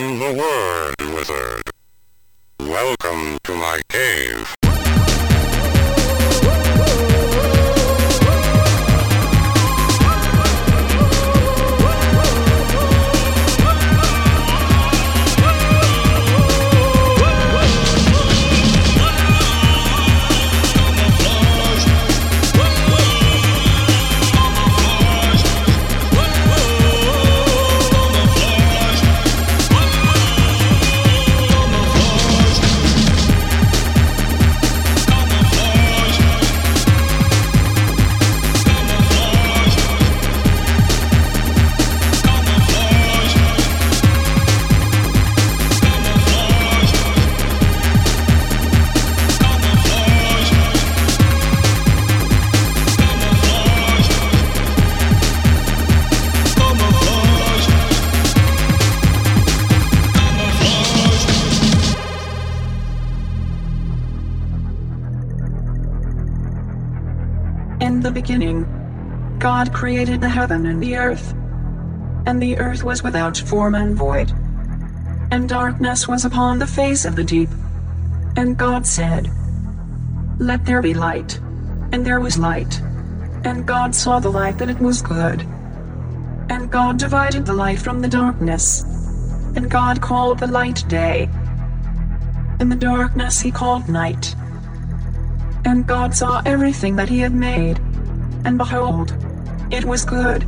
am the Word Wizard. Welcome to my cave. In the beginning, God created the heaven and the earth. And the earth was without form and void. And darkness was upon the face of the deep. And God said, Let there be light. And there was light. And God saw the light that it was good. And God divided the light from the darkness. And God called the light day. And the darkness he called night. And God saw everything that he had made. And behold, it was good.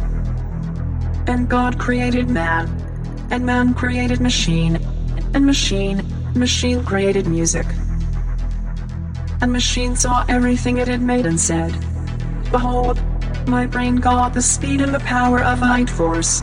And God created man. And man created machine. And machine, machine created music. And machine saw everything it had made and said, Behold, my brain got the speed and the power of light force.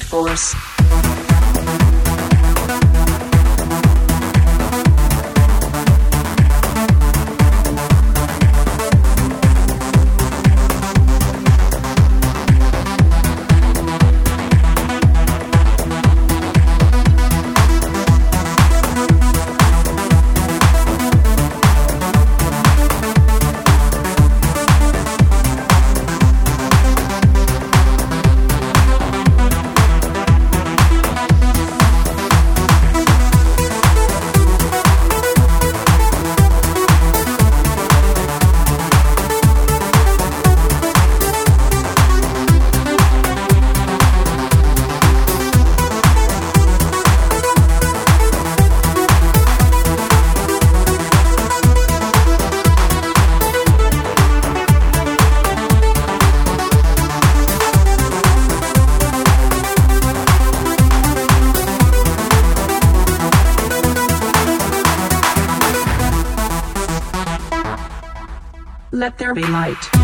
Force. Let there be light.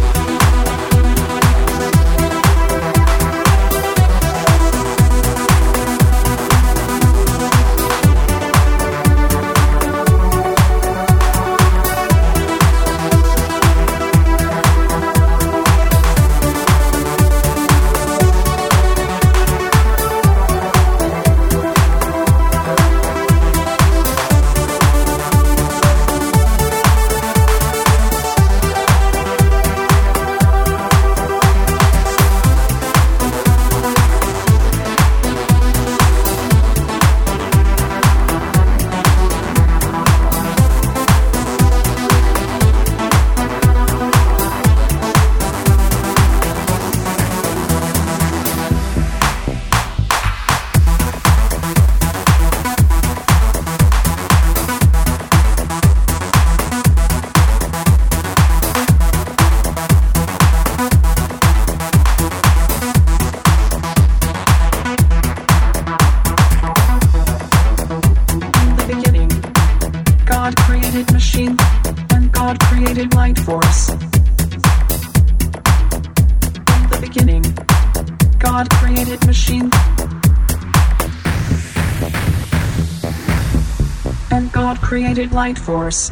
Force.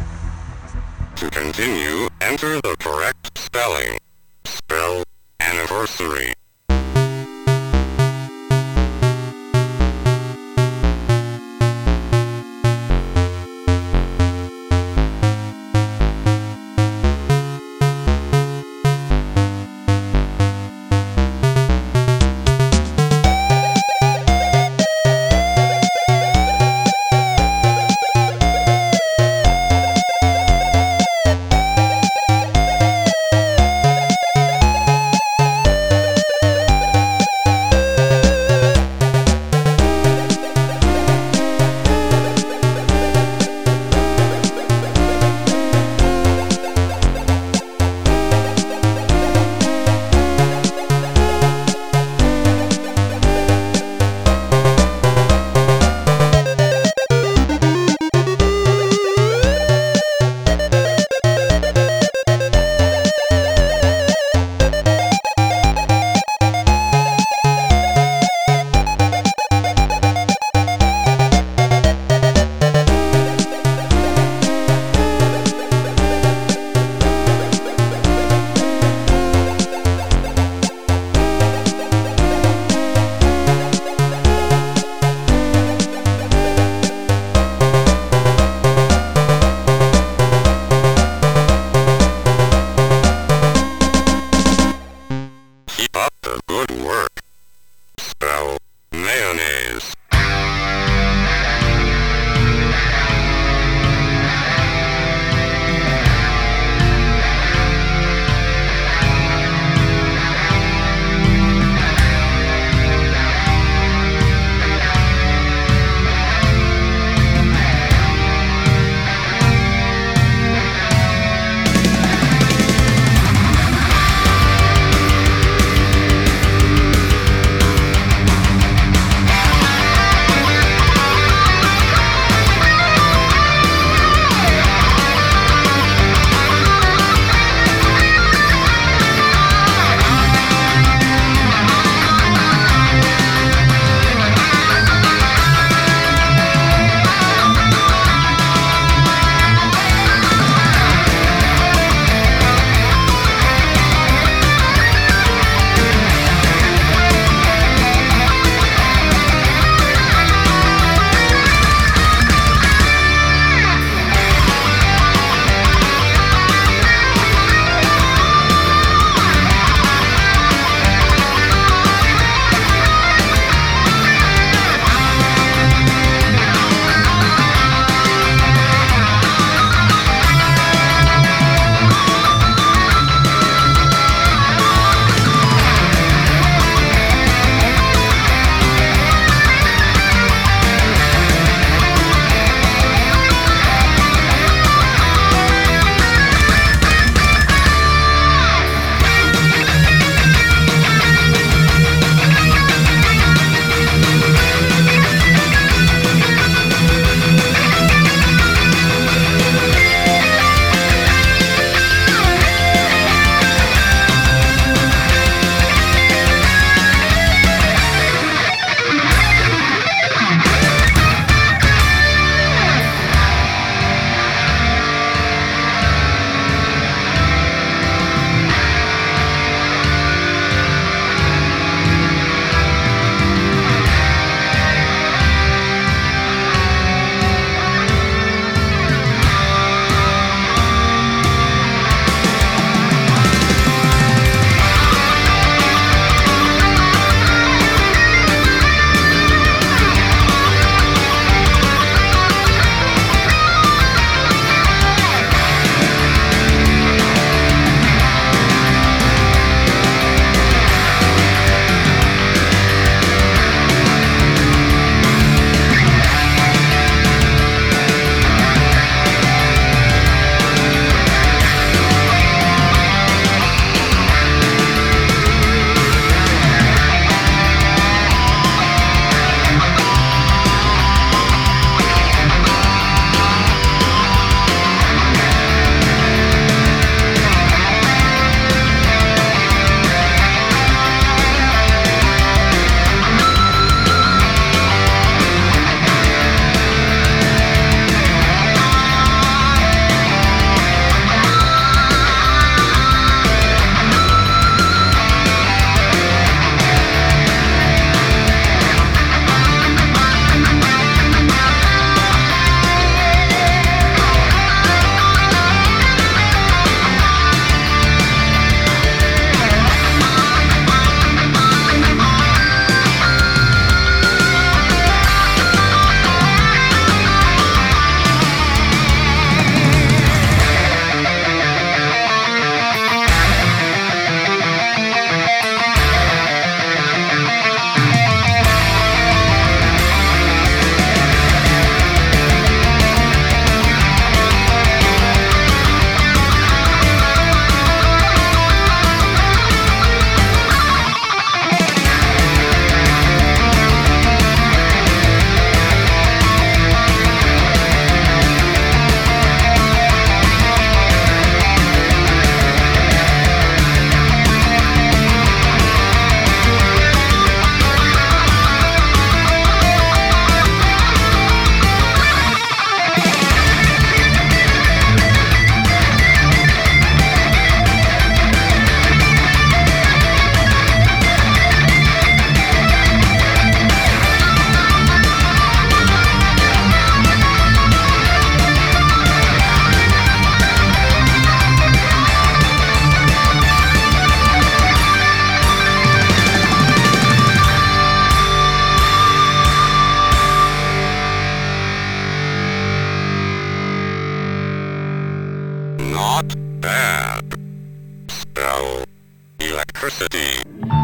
Electricity.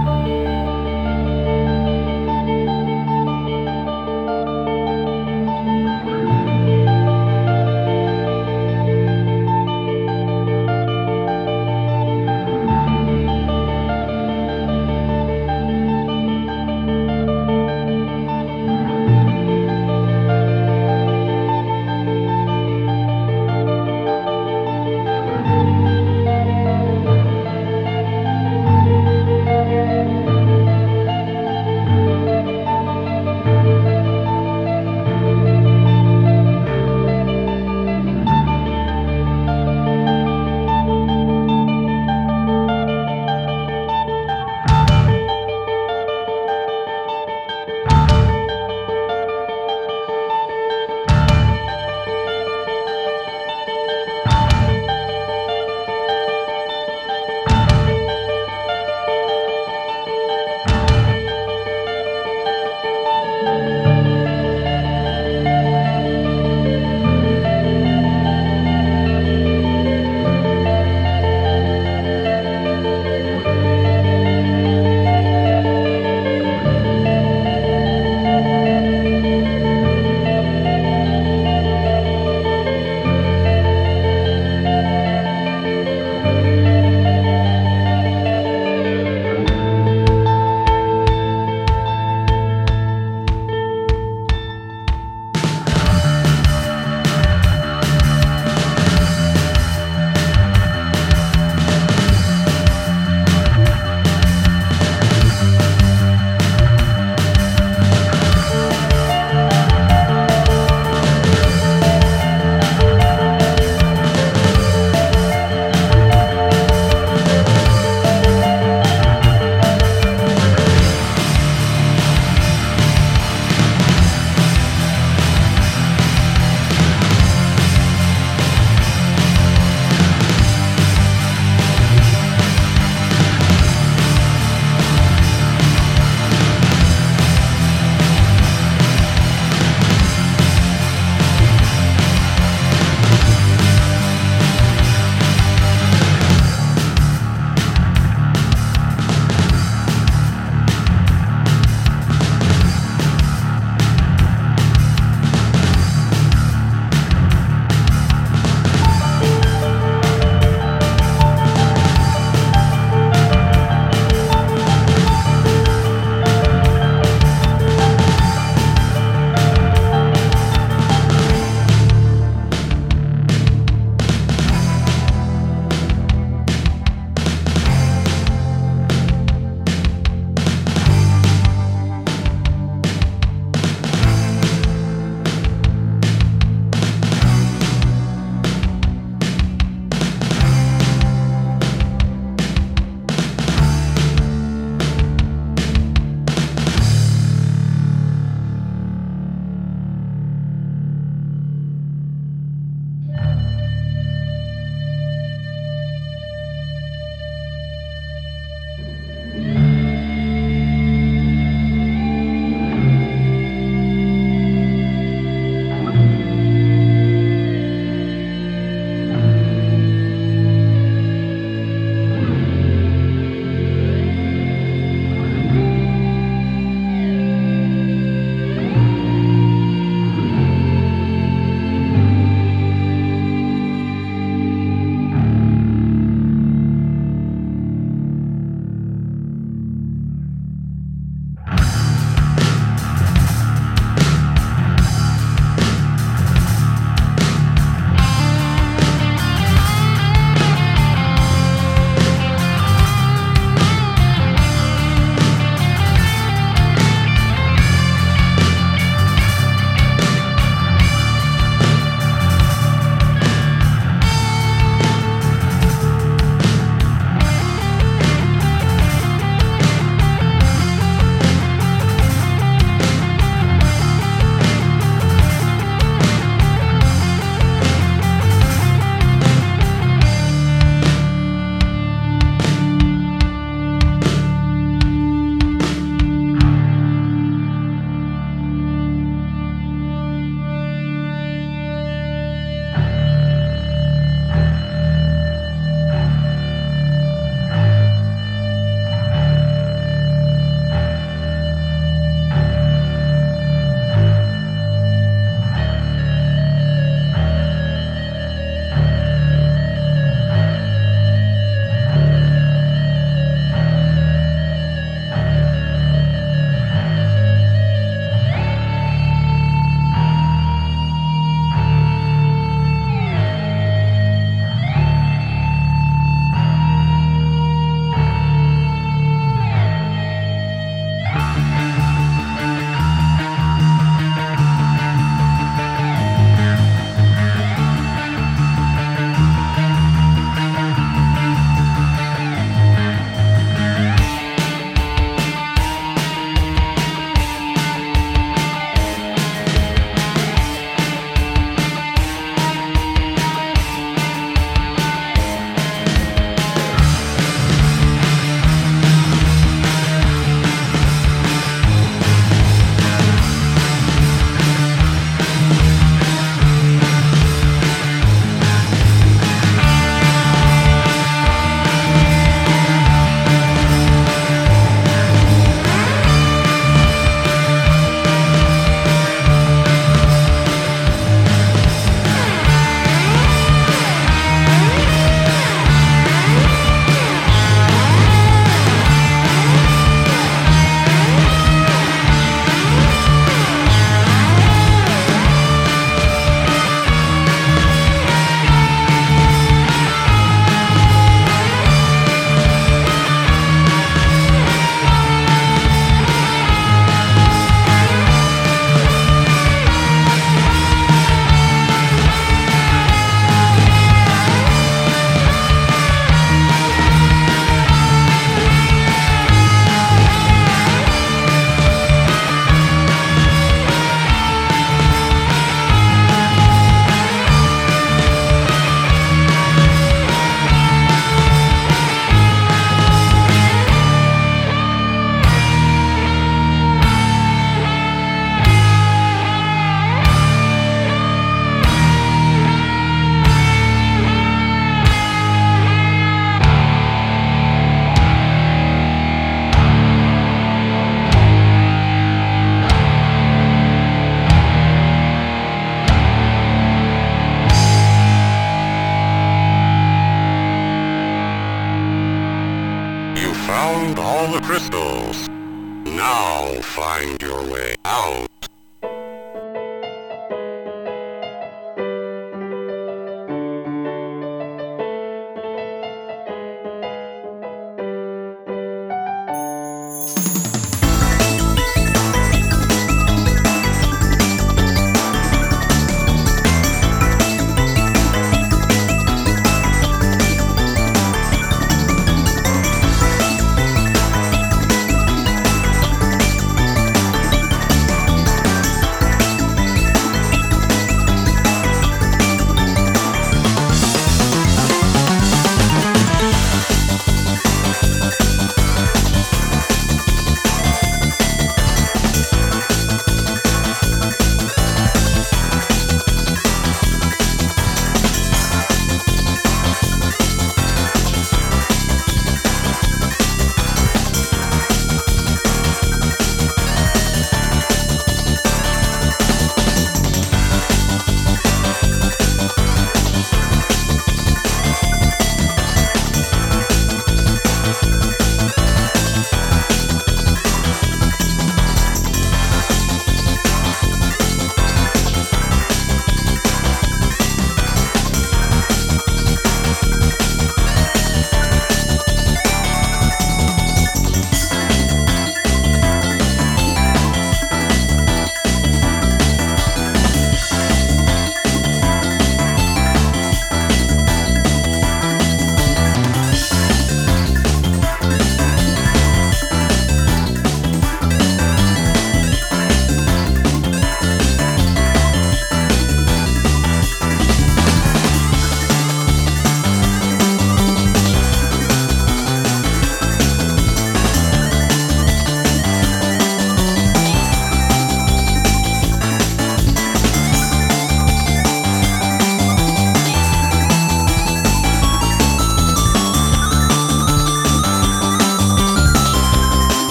All the crystals. Now find your way out.